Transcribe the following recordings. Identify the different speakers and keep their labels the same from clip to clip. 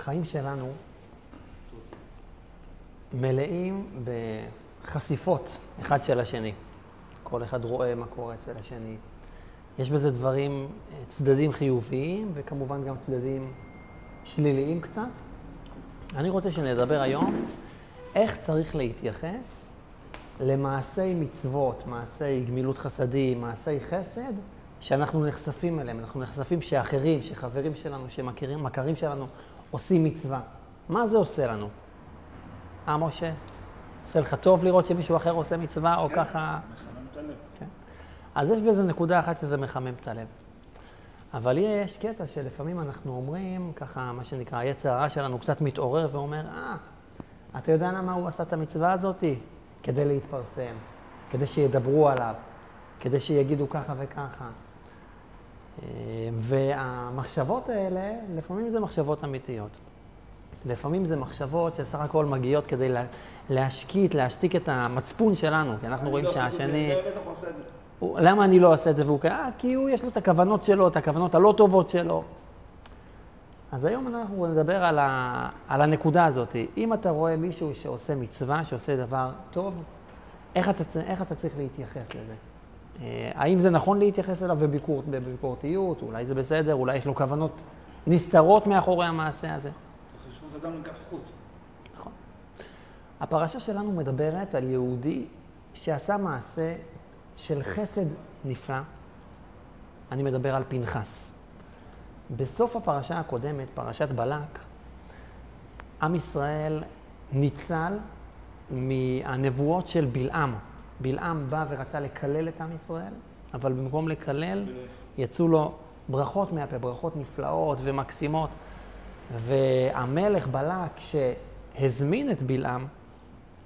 Speaker 1: החיים שלנו מלאים בחשיפות אחד של השני. כל אחד רואה מה קורה אצל השני. יש בזה דברים, צדדים חיוביים וכמובן גם צדדים שליליים קצת. אני רוצה שנדבר היום איך צריך להתייחס למעשי מצוות, מעשי גמילות חסדים, מעשי חסד, שאנחנו נחשפים אליהם. אנחנו נחשפים שאחרים, שחברים שלנו, שמכירים, מכרים שלנו, עושים מצווה. מה זה עושה לנו? אה, משה? עושה לך טוב לראות שמישהו אחר עושה מצווה, או
Speaker 2: כן,
Speaker 1: ככה...
Speaker 2: מחמם את הלב.
Speaker 1: כן. אז יש בזה נקודה אחת שזה מחמם את הלב. אבל יש קטע שלפעמים אנחנו אומרים, ככה, מה שנקרא, היצר הרע שלנו קצת מתעורר ואומר, אה, אתה יודע למה הוא עשה את המצווה הזאתי? כדי להתפרסם, כדי שידברו עליו, כדי שיגידו ככה וככה. אה, והמחשבות האלה, לפעמים זה מחשבות אמיתיות. לפעמים זה מחשבות שסך הכל מגיעות כדי לה, להשקיט, להשתיק את המצפון שלנו, כי אנחנו רואים
Speaker 2: לא
Speaker 1: שהשני...
Speaker 2: הוא
Speaker 1: למה אני לא עושה את זה? והוא אה, כי הוא, יש לו את הכוונות שלו, את הכוונות הלא טובות שלו. אז היום אנחנו נדבר על, ה, על הנקודה הזאת. אם אתה רואה מישהו שעושה מצווה, שעושה דבר טוב, איך אתה, איך אתה צריך להתייחס לזה? אה, האם זה נכון להתייחס אליו בביקור, בביקורתיות? אולי זה בסדר, אולי יש לו כוונות נסתרות מאחורי המעשה הזה.
Speaker 2: את אדם לכף זכות.
Speaker 1: נכון. הפרשה שלנו מדברת על יהודי שעשה מעשה של חסד נפלא. אני מדבר על פנחס. בסוף הפרשה הקודמת, פרשת בלק, עם ישראל ניצל מהנבואות של בלעם. בלעם בא ורצה לקלל את עם ישראל, אבל במקום לקלל, יצאו לו ברכות מהפה, ברכות נפלאות ומקסימות. והמלך בלק, שהזמין את בלעם,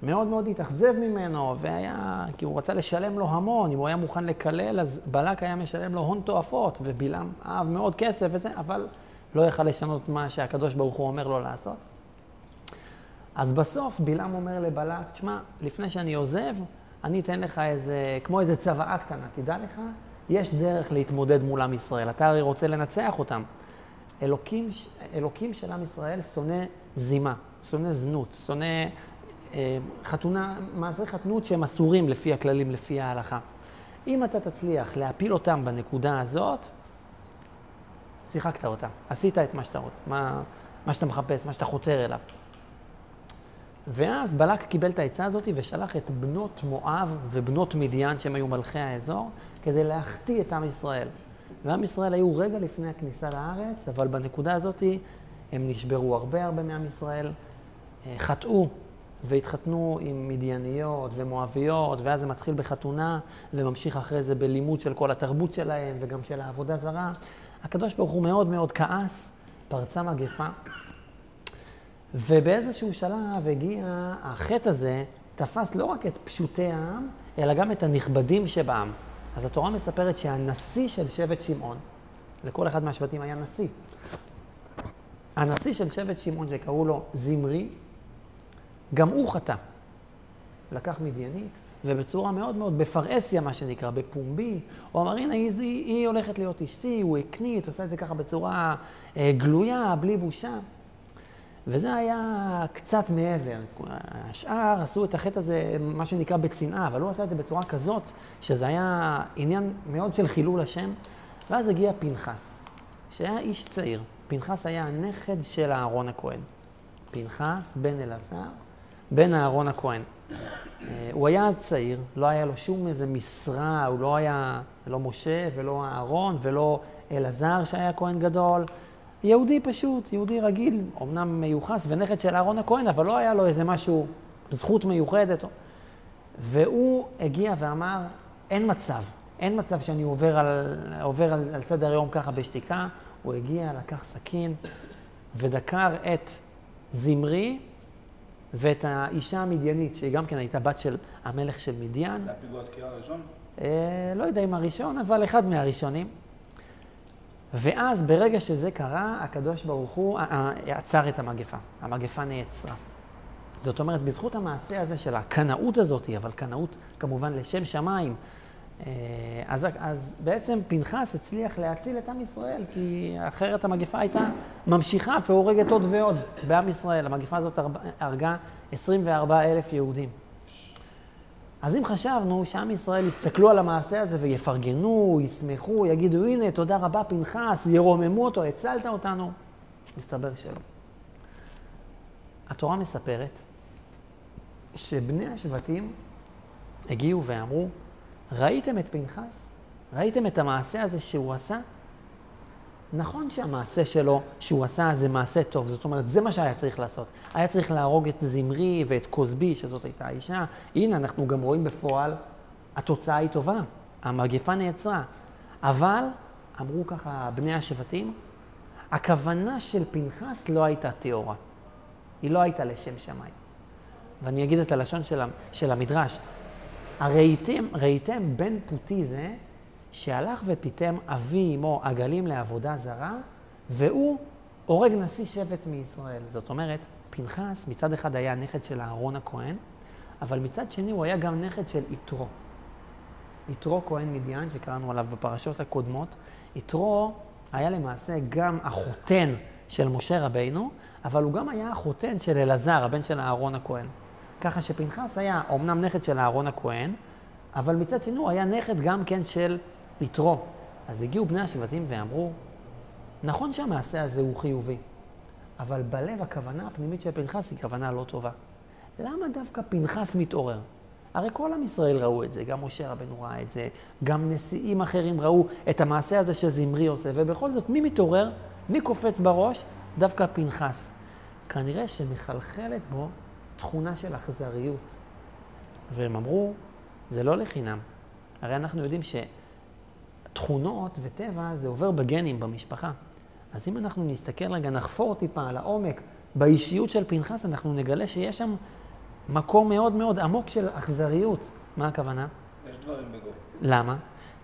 Speaker 1: מאוד מאוד התאכזב ממנו, והיה, כי הוא רצה לשלם לו המון, אם הוא היה מוכן לקלל, אז בלק היה משלם לו הון תועפות, ובלעם אהב מאוד כסף וזה, אבל לא יכל לשנות מה שהקדוש ברוך הוא אומר לו לעשות. אז בסוף בלעם אומר לבלק, תשמע, לפני שאני עוזב, אני אתן לך איזה, כמו איזה צוואה קטנה, תדע לך, יש דרך להתמודד מול עם ישראל, אתה הרי רוצה לנצח אותם. אלוקים, אלוקים של עם ישראל שונא זימה, שונא זנות, שונא אה, חתונה, מעשי חתנות שהם אסורים לפי הכללים, לפי ההלכה. אם אתה תצליח להפיל אותם בנקודה הזאת, שיחקת אותה, עשית את מה שאתה רוצה, מה, מה שאתה מחפש, מה שאתה חותר אליו. ואז בלק קיבל את העצה הזאת ושלח את בנות מואב ובנות מדיין, שהם היו מלכי האזור, כדי להחטיא את עם ישראל. ועם ישראל היו רגע לפני הכניסה לארץ, אבל בנקודה הזאת הם נשברו הרבה הרבה מעם ישראל, אה, חטאו והתחתנו עם מדייניות ומואביות, ואז זה מתחיל בחתונה וממשיך אחרי זה בלימוד של כל התרבות שלהם וגם של העבודה זרה. הקדוש ברוך הוא מאוד מאוד כעס, פרצה מגפה, ובאיזשהו שלב הגיע, החטא הזה תפס לא רק את פשוטי העם, אלא גם את הנכבדים שבעם. אז התורה מספרת שהנשיא של שבט שמעון, לכל אחד מהשבטים היה נשיא. הנשיא של שבט שמעון, שקראו לו זמרי, גם הוא חטא. לקח מדיינית, ובצורה מאוד מאוד, בפרהסיה מה שנקרא, בפומבי, הוא אמר, הנה, היא, היא, היא הולכת להיות אשתי, הוא הקנית, עושה את זה ככה בצורה אה, גלויה, בלי בושה. וזה היה קצת מעבר. השאר עשו את החטא הזה, מה שנקרא, בצנעה, אבל הוא עשה את זה בצורה כזאת, שזה היה עניין מאוד של חילול השם. ואז הגיע פנחס, שהיה איש צעיר. פנחס היה הנכד של אהרון הכהן. פנחס, בן אלעזר, בן אהרון הכהן. אה, הוא היה אז צעיר, לא היה לו שום איזה משרה, הוא לא היה, לא משה ולא אהרון ולא אלעזר שהיה כהן גדול. יהודי פשוט, יהודי רגיל, אמנם מיוחס ונכד של אהרון הכהן, אבל לא היה לו איזה משהו, זכות מיוחדת. והוא הגיע ואמר, אין מצב, אין מצב שאני עובר על, עובר על, על סדר היום ככה בשתיקה. הוא הגיע, לקח סכין ודקר את זמרי ואת האישה המדיינית, שהיא גם כן הייתה בת של המלך של מדיין.
Speaker 2: זה הפיגוע התקיעה הראשון?
Speaker 1: אה, לא יודע אם הראשון, אבל אחד מהראשונים. ואז ברגע שזה קרה, הקדוש ברוך הוא עצר את המגפה. המגפה נעצרה. זאת אומרת, בזכות המעשה הזה של הקנאות הזאת, אבל קנאות כמובן לשם שמיים, אה, אז, אז בעצם פנחס הצליח להציל את עם ישראל, כי אחרת המגפה הייתה ממשיכה והורגת עוד ועוד בעם ישראל. המגפה הזאת הרגה 24 אלף יהודים. אז אם חשבנו שעם ישראל יסתכלו על המעשה הזה ויפרגנו, ישמחו, יגידו, הנה, תודה רבה, פנחס, ירוממו אותו, הצלת אותנו, מסתבר שלא. התורה מספרת שבני השבטים הגיעו ואמרו, ראיתם את פנחס? ראיתם את המעשה הזה שהוא עשה? נכון שהמעשה שלו, שהוא עשה, זה מעשה טוב. זאת אומרת, זה מה שהיה צריך לעשות. היה צריך להרוג את זמרי ואת כוזבי, שזאת הייתה האישה. הנה, אנחנו גם רואים בפועל, התוצאה היא טובה. המגפה נעצרה. אבל, אמרו ככה בני השבטים, הכוונה של פנחס לא הייתה טהורה. היא לא הייתה לשם שמיים. ואני אגיד את הלשון של המדרש. הראיתם, ראיתם בן פוטי זה, שהלך ופיתם אבי אמו עגלים לעבודה זרה, והוא הורג נשיא שבט מישראל. זאת אומרת, פנחס מצד אחד היה נכד של אהרון הכהן, אבל מצד שני הוא היה גם נכד של יתרו. יתרו כהן מדיין, שקראנו עליו בפרשות הקודמות. יתרו היה למעשה גם החותן של משה רבינו, אבל הוא גם היה החותן של אלעזר, הבן של אהרון הכהן. ככה שפנחס היה אומנם נכד של אהרון הכהן, אבל מצד שני הוא היה נכד גם כן של יתרו. אז הגיעו בני השבטים ואמרו, נכון שהמעשה הזה הוא חיובי, אבל בלב הכוונה הפנימית של פנחס היא כוונה לא טובה. למה דווקא פנחס מתעורר? הרי כל עם ישראל ראו את זה, גם משה רבנו ראה את זה, גם נשיאים אחרים ראו את המעשה הזה שזמרי עושה, ובכל זאת, מי מתעורר? מי קופץ בראש? דווקא פנחס. כנראה שמחלחלת בו תכונה של אכזריות. והם אמרו, זה לא לחינם. הרי אנחנו יודעים שתכונות וטבע זה עובר בגנים במשפחה. אז אם אנחנו נסתכל רגע, נחפור טיפה על העומק באישיות של פנחס, אנחנו נגלה שיש שם מקום מאוד מאוד עמוק של אכזריות. מה הכוונה?
Speaker 2: יש דברים בגו.
Speaker 1: למה?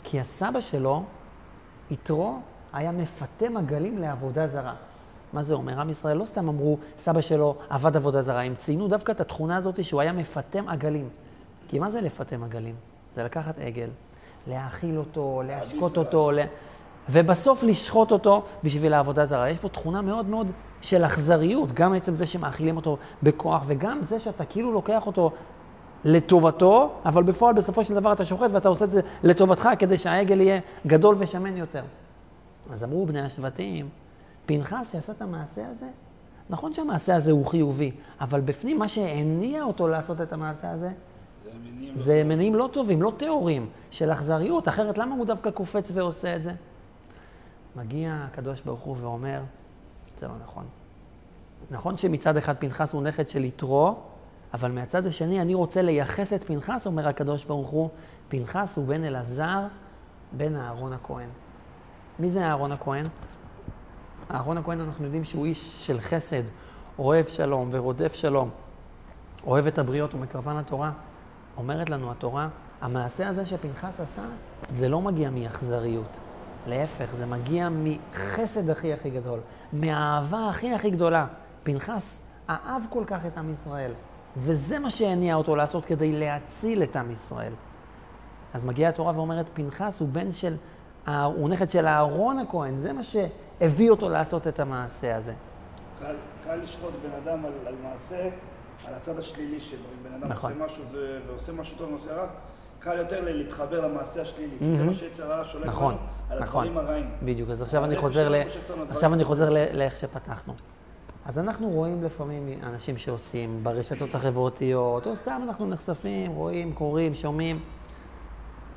Speaker 1: כי הסבא שלו, יתרו, היה מפתה מגלים לעבודה זרה. מה זה אומר? עם ישראל לא סתם אמרו, סבא שלו עבד עבודה זרה, הם ציינו דווקא את התכונה הזאת שהוא היה מפתם עגלים. כי מה זה לפתם עגלים? זה לקחת עגל, להאכיל אותו, להשקות אותו, לה... ובסוף לשחוט אותו בשביל העבודה זרה. יש פה תכונה מאוד מאוד של אכזריות, גם עצם זה שמאכילים אותו בכוח, וגם זה שאתה כאילו לוקח אותו לטובתו, אבל בפועל בסופו של דבר אתה שוחט ואתה עושה את זה לטובתך כדי שהעגל יהיה גדול ושמן יותר. אז אמרו בני השבטים, פנחס שעשה את המעשה הזה, נכון שהמעשה הזה הוא חיובי, אבל בפנים מה שהניע אותו לעשות את המעשה הזה, זה לא מניעים לא טובים, לא טהורים, של אכזריות, אחרת למה הוא דווקא קופץ ועושה את זה? מגיע הקדוש ברוך הוא ואומר, זה לא נכון. נכון שמצד אחד פנחס הוא נכד של יתרו, אבל מהצד השני אני רוצה לייחס את פנחס, אומר הקדוש ברוך הוא, פנחס הוא בן אלעזר, בן אהרון הכהן. מי זה אהרון הכהן? אהרון הכהן אנחנו יודעים שהוא איש של חסד, אוהב שלום ורודף שלום, אוהב את הבריות ומקרבן התורה. אומרת לנו התורה, המעשה הזה שפנחס עשה, זה לא מגיע מאכזריות. להפך, זה מגיע מחסד הכי הכי גדול, מהאהבה הכי הכי גדולה. פנחס אהב כל כך את עם ישראל, וזה מה שהניע אותו לעשות כדי להציל את עם ישראל. אז מגיעה התורה ואומרת, פנחס הוא בן של, הוא נכד של אהרון הכהן, זה מה שהביא אותו לעשות את המעשה הזה.
Speaker 2: קל, קל לשפוט בן אדם על, על מעשה, על הצד השלילי שלו. אם בן אדם נכון. עושה משהו ו... ועושה משהו טוב ועושה רע, קל יותר להתחבר למעשה השלילי. Mm-hmm. זה מה שיצר הרע שולט
Speaker 1: נכון,
Speaker 2: על
Speaker 1: נכון.
Speaker 2: הדברים הרעים.
Speaker 1: בדיוק, אז עכשיו אני חוזר, ל... עכשיו אני חוזר לאיך שפתחנו. אז אנחנו רואים לפעמים אנשים שעושים ברשתות החברתיות, או סתם אנחנו נחשפים, רואים, קוראים, שומעים.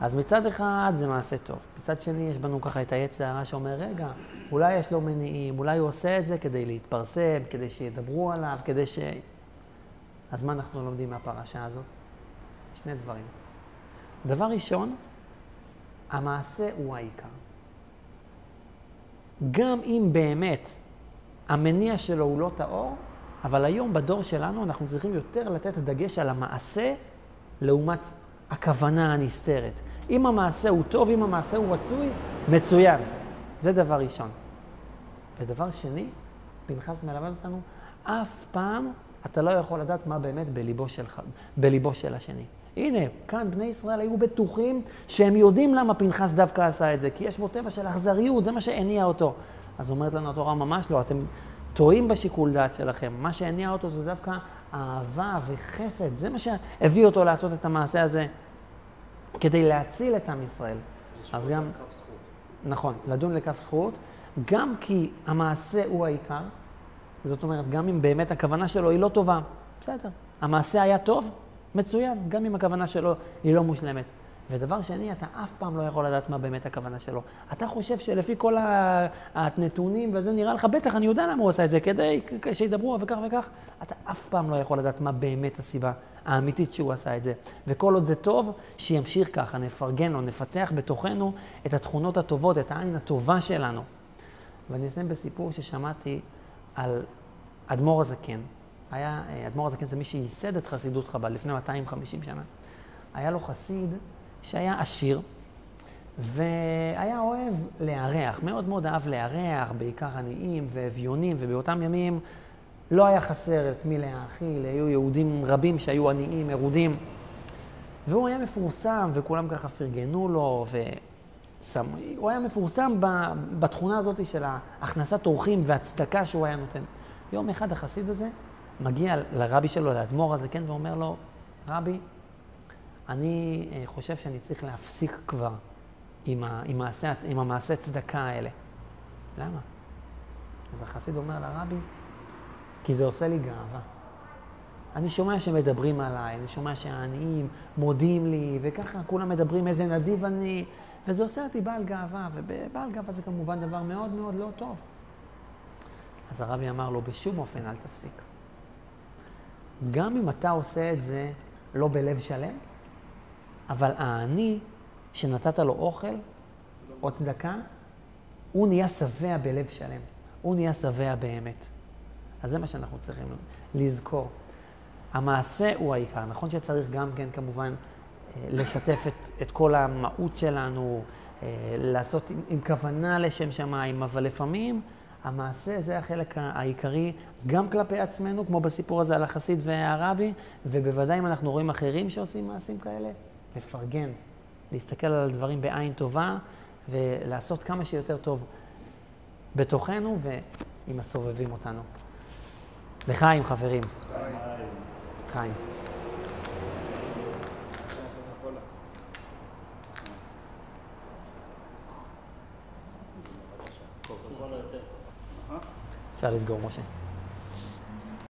Speaker 1: אז מצד אחד זה מעשה טוב. מצד שני יש בנו ככה את העץ הרע שאומר, רגע, אולי יש לו מניעים, אולי הוא עושה את זה כדי להתפרסם, כדי שידברו עליו, כדי ש... אז מה אנחנו לומדים מהפרשה הזאת? שני דברים. דבר ראשון, המעשה הוא העיקר. גם אם באמת המניע שלו הוא לא טהור, אבל היום בדור שלנו אנחנו צריכים יותר לתת דגש על המעשה לעומת הכוונה הנסתרת. אם המעשה הוא טוב, אם המעשה הוא רצוי, מצוין. זה דבר ראשון. ודבר שני, פנחס מלמד אותנו, אף פעם אתה לא יכול לדעת מה באמת בליבו, שלך, בליבו של השני. הנה, כאן בני ישראל היו בטוחים שהם יודעים למה פנחס דווקא עשה את זה, כי יש בו טבע של אכזריות, זה מה שהניע אותו. אז אומרת לנו התורה, ממש לא, אתם טועים בשיקול דעת שלכם. מה שהניע אותו זה דווקא אהבה וחסד, זה מה שהביא אותו לעשות את המעשה הזה, כדי להציל את עם ישראל. אז גם... נכון, לדון לכף זכות, גם כי המעשה הוא העיקר, זאת אומרת, גם אם באמת הכוונה שלו היא לא טובה, בסדר. המעשה היה טוב, מצוין, גם אם הכוונה שלו היא לא מושלמת. ודבר שני, אתה אף פעם לא יכול לדעת מה באמת הכוונה שלו. אתה חושב שלפי כל הנתונים וזה, נראה לך, בטח, אני יודע למה הוא עשה את זה, כדי שידברו וכך וכך. אתה אף פעם לא יכול לדעת מה באמת הסיבה האמיתית שהוא עשה את זה. וכל עוד זה טוב, שימשיך ככה, נפרגן לו, נפתח בתוכנו את התכונות הטובות, את העין הטובה שלנו. ואני אסיים בסיפור ששמעתי על אדמו"ר הזקן. היה, אה, אדמו"ר הזקן זה מי שייסד את חסידות חב"ד לפני 250 שנה. היה לו חסיד שהיה עשיר, והיה אוהב לארח, מאוד מאוד אהב לארח, בעיקר עניים ואביונים, ובאותם ימים לא היה חסר את מי להאכיל, היו יהודים רבים שהיו עניים, מרודים. והוא היה מפורסם, וכולם ככה פרגנו לו, והוא היה מפורסם בתכונה הזאת של הכנסת אורחים והצדקה שהוא היה נותן. יום אחד החסיד הזה מגיע לרבי שלו, לאדמו"ר הזה, כן, ואומר לו, רבי, אני אה, חושב שאני צריך להפסיק כבר עם, ה, עם, מעשה, עם המעשה צדקה האלה. למה? אז החסיד אומר לרבי, כי זה עושה לי גאווה. אני שומע שמדברים עליי, אני שומע שהעניים מודים לי, וככה כולם מדברים איזה נדיב אני, וזה עושה אותי בעל גאווה, ובעל גאווה זה כמובן דבר מאוד מאוד לא טוב. אז הרבי אמר לו, בשום אופן אל תפסיק. גם אם אתה עושה את זה לא בלב שלם, אבל העני שנתת לו אוכל או צדקה, הוא נהיה שבע בלב שלם. הוא נהיה שבע באמת. אז זה מה שאנחנו צריכים לזכור. המעשה הוא העיקר. נכון שצריך גם כן, כמובן, לשתף את, את כל המהות שלנו, אה, לעשות עם, עם כוונה לשם שמיים, אבל לפעמים המעשה זה החלק העיקרי גם כלפי עצמנו, כמו בסיפור הזה על החסיד והרבי, ובוודאי אם אנחנו רואים אחרים שעושים מעשים כאלה, לפרגן, להסתכל על הדברים בעין טובה ולעשות כמה שיותר טוב בתוכנו ועם הסובבים אותנו. לחיים, חברים. חיים. חיים. that is goal motion.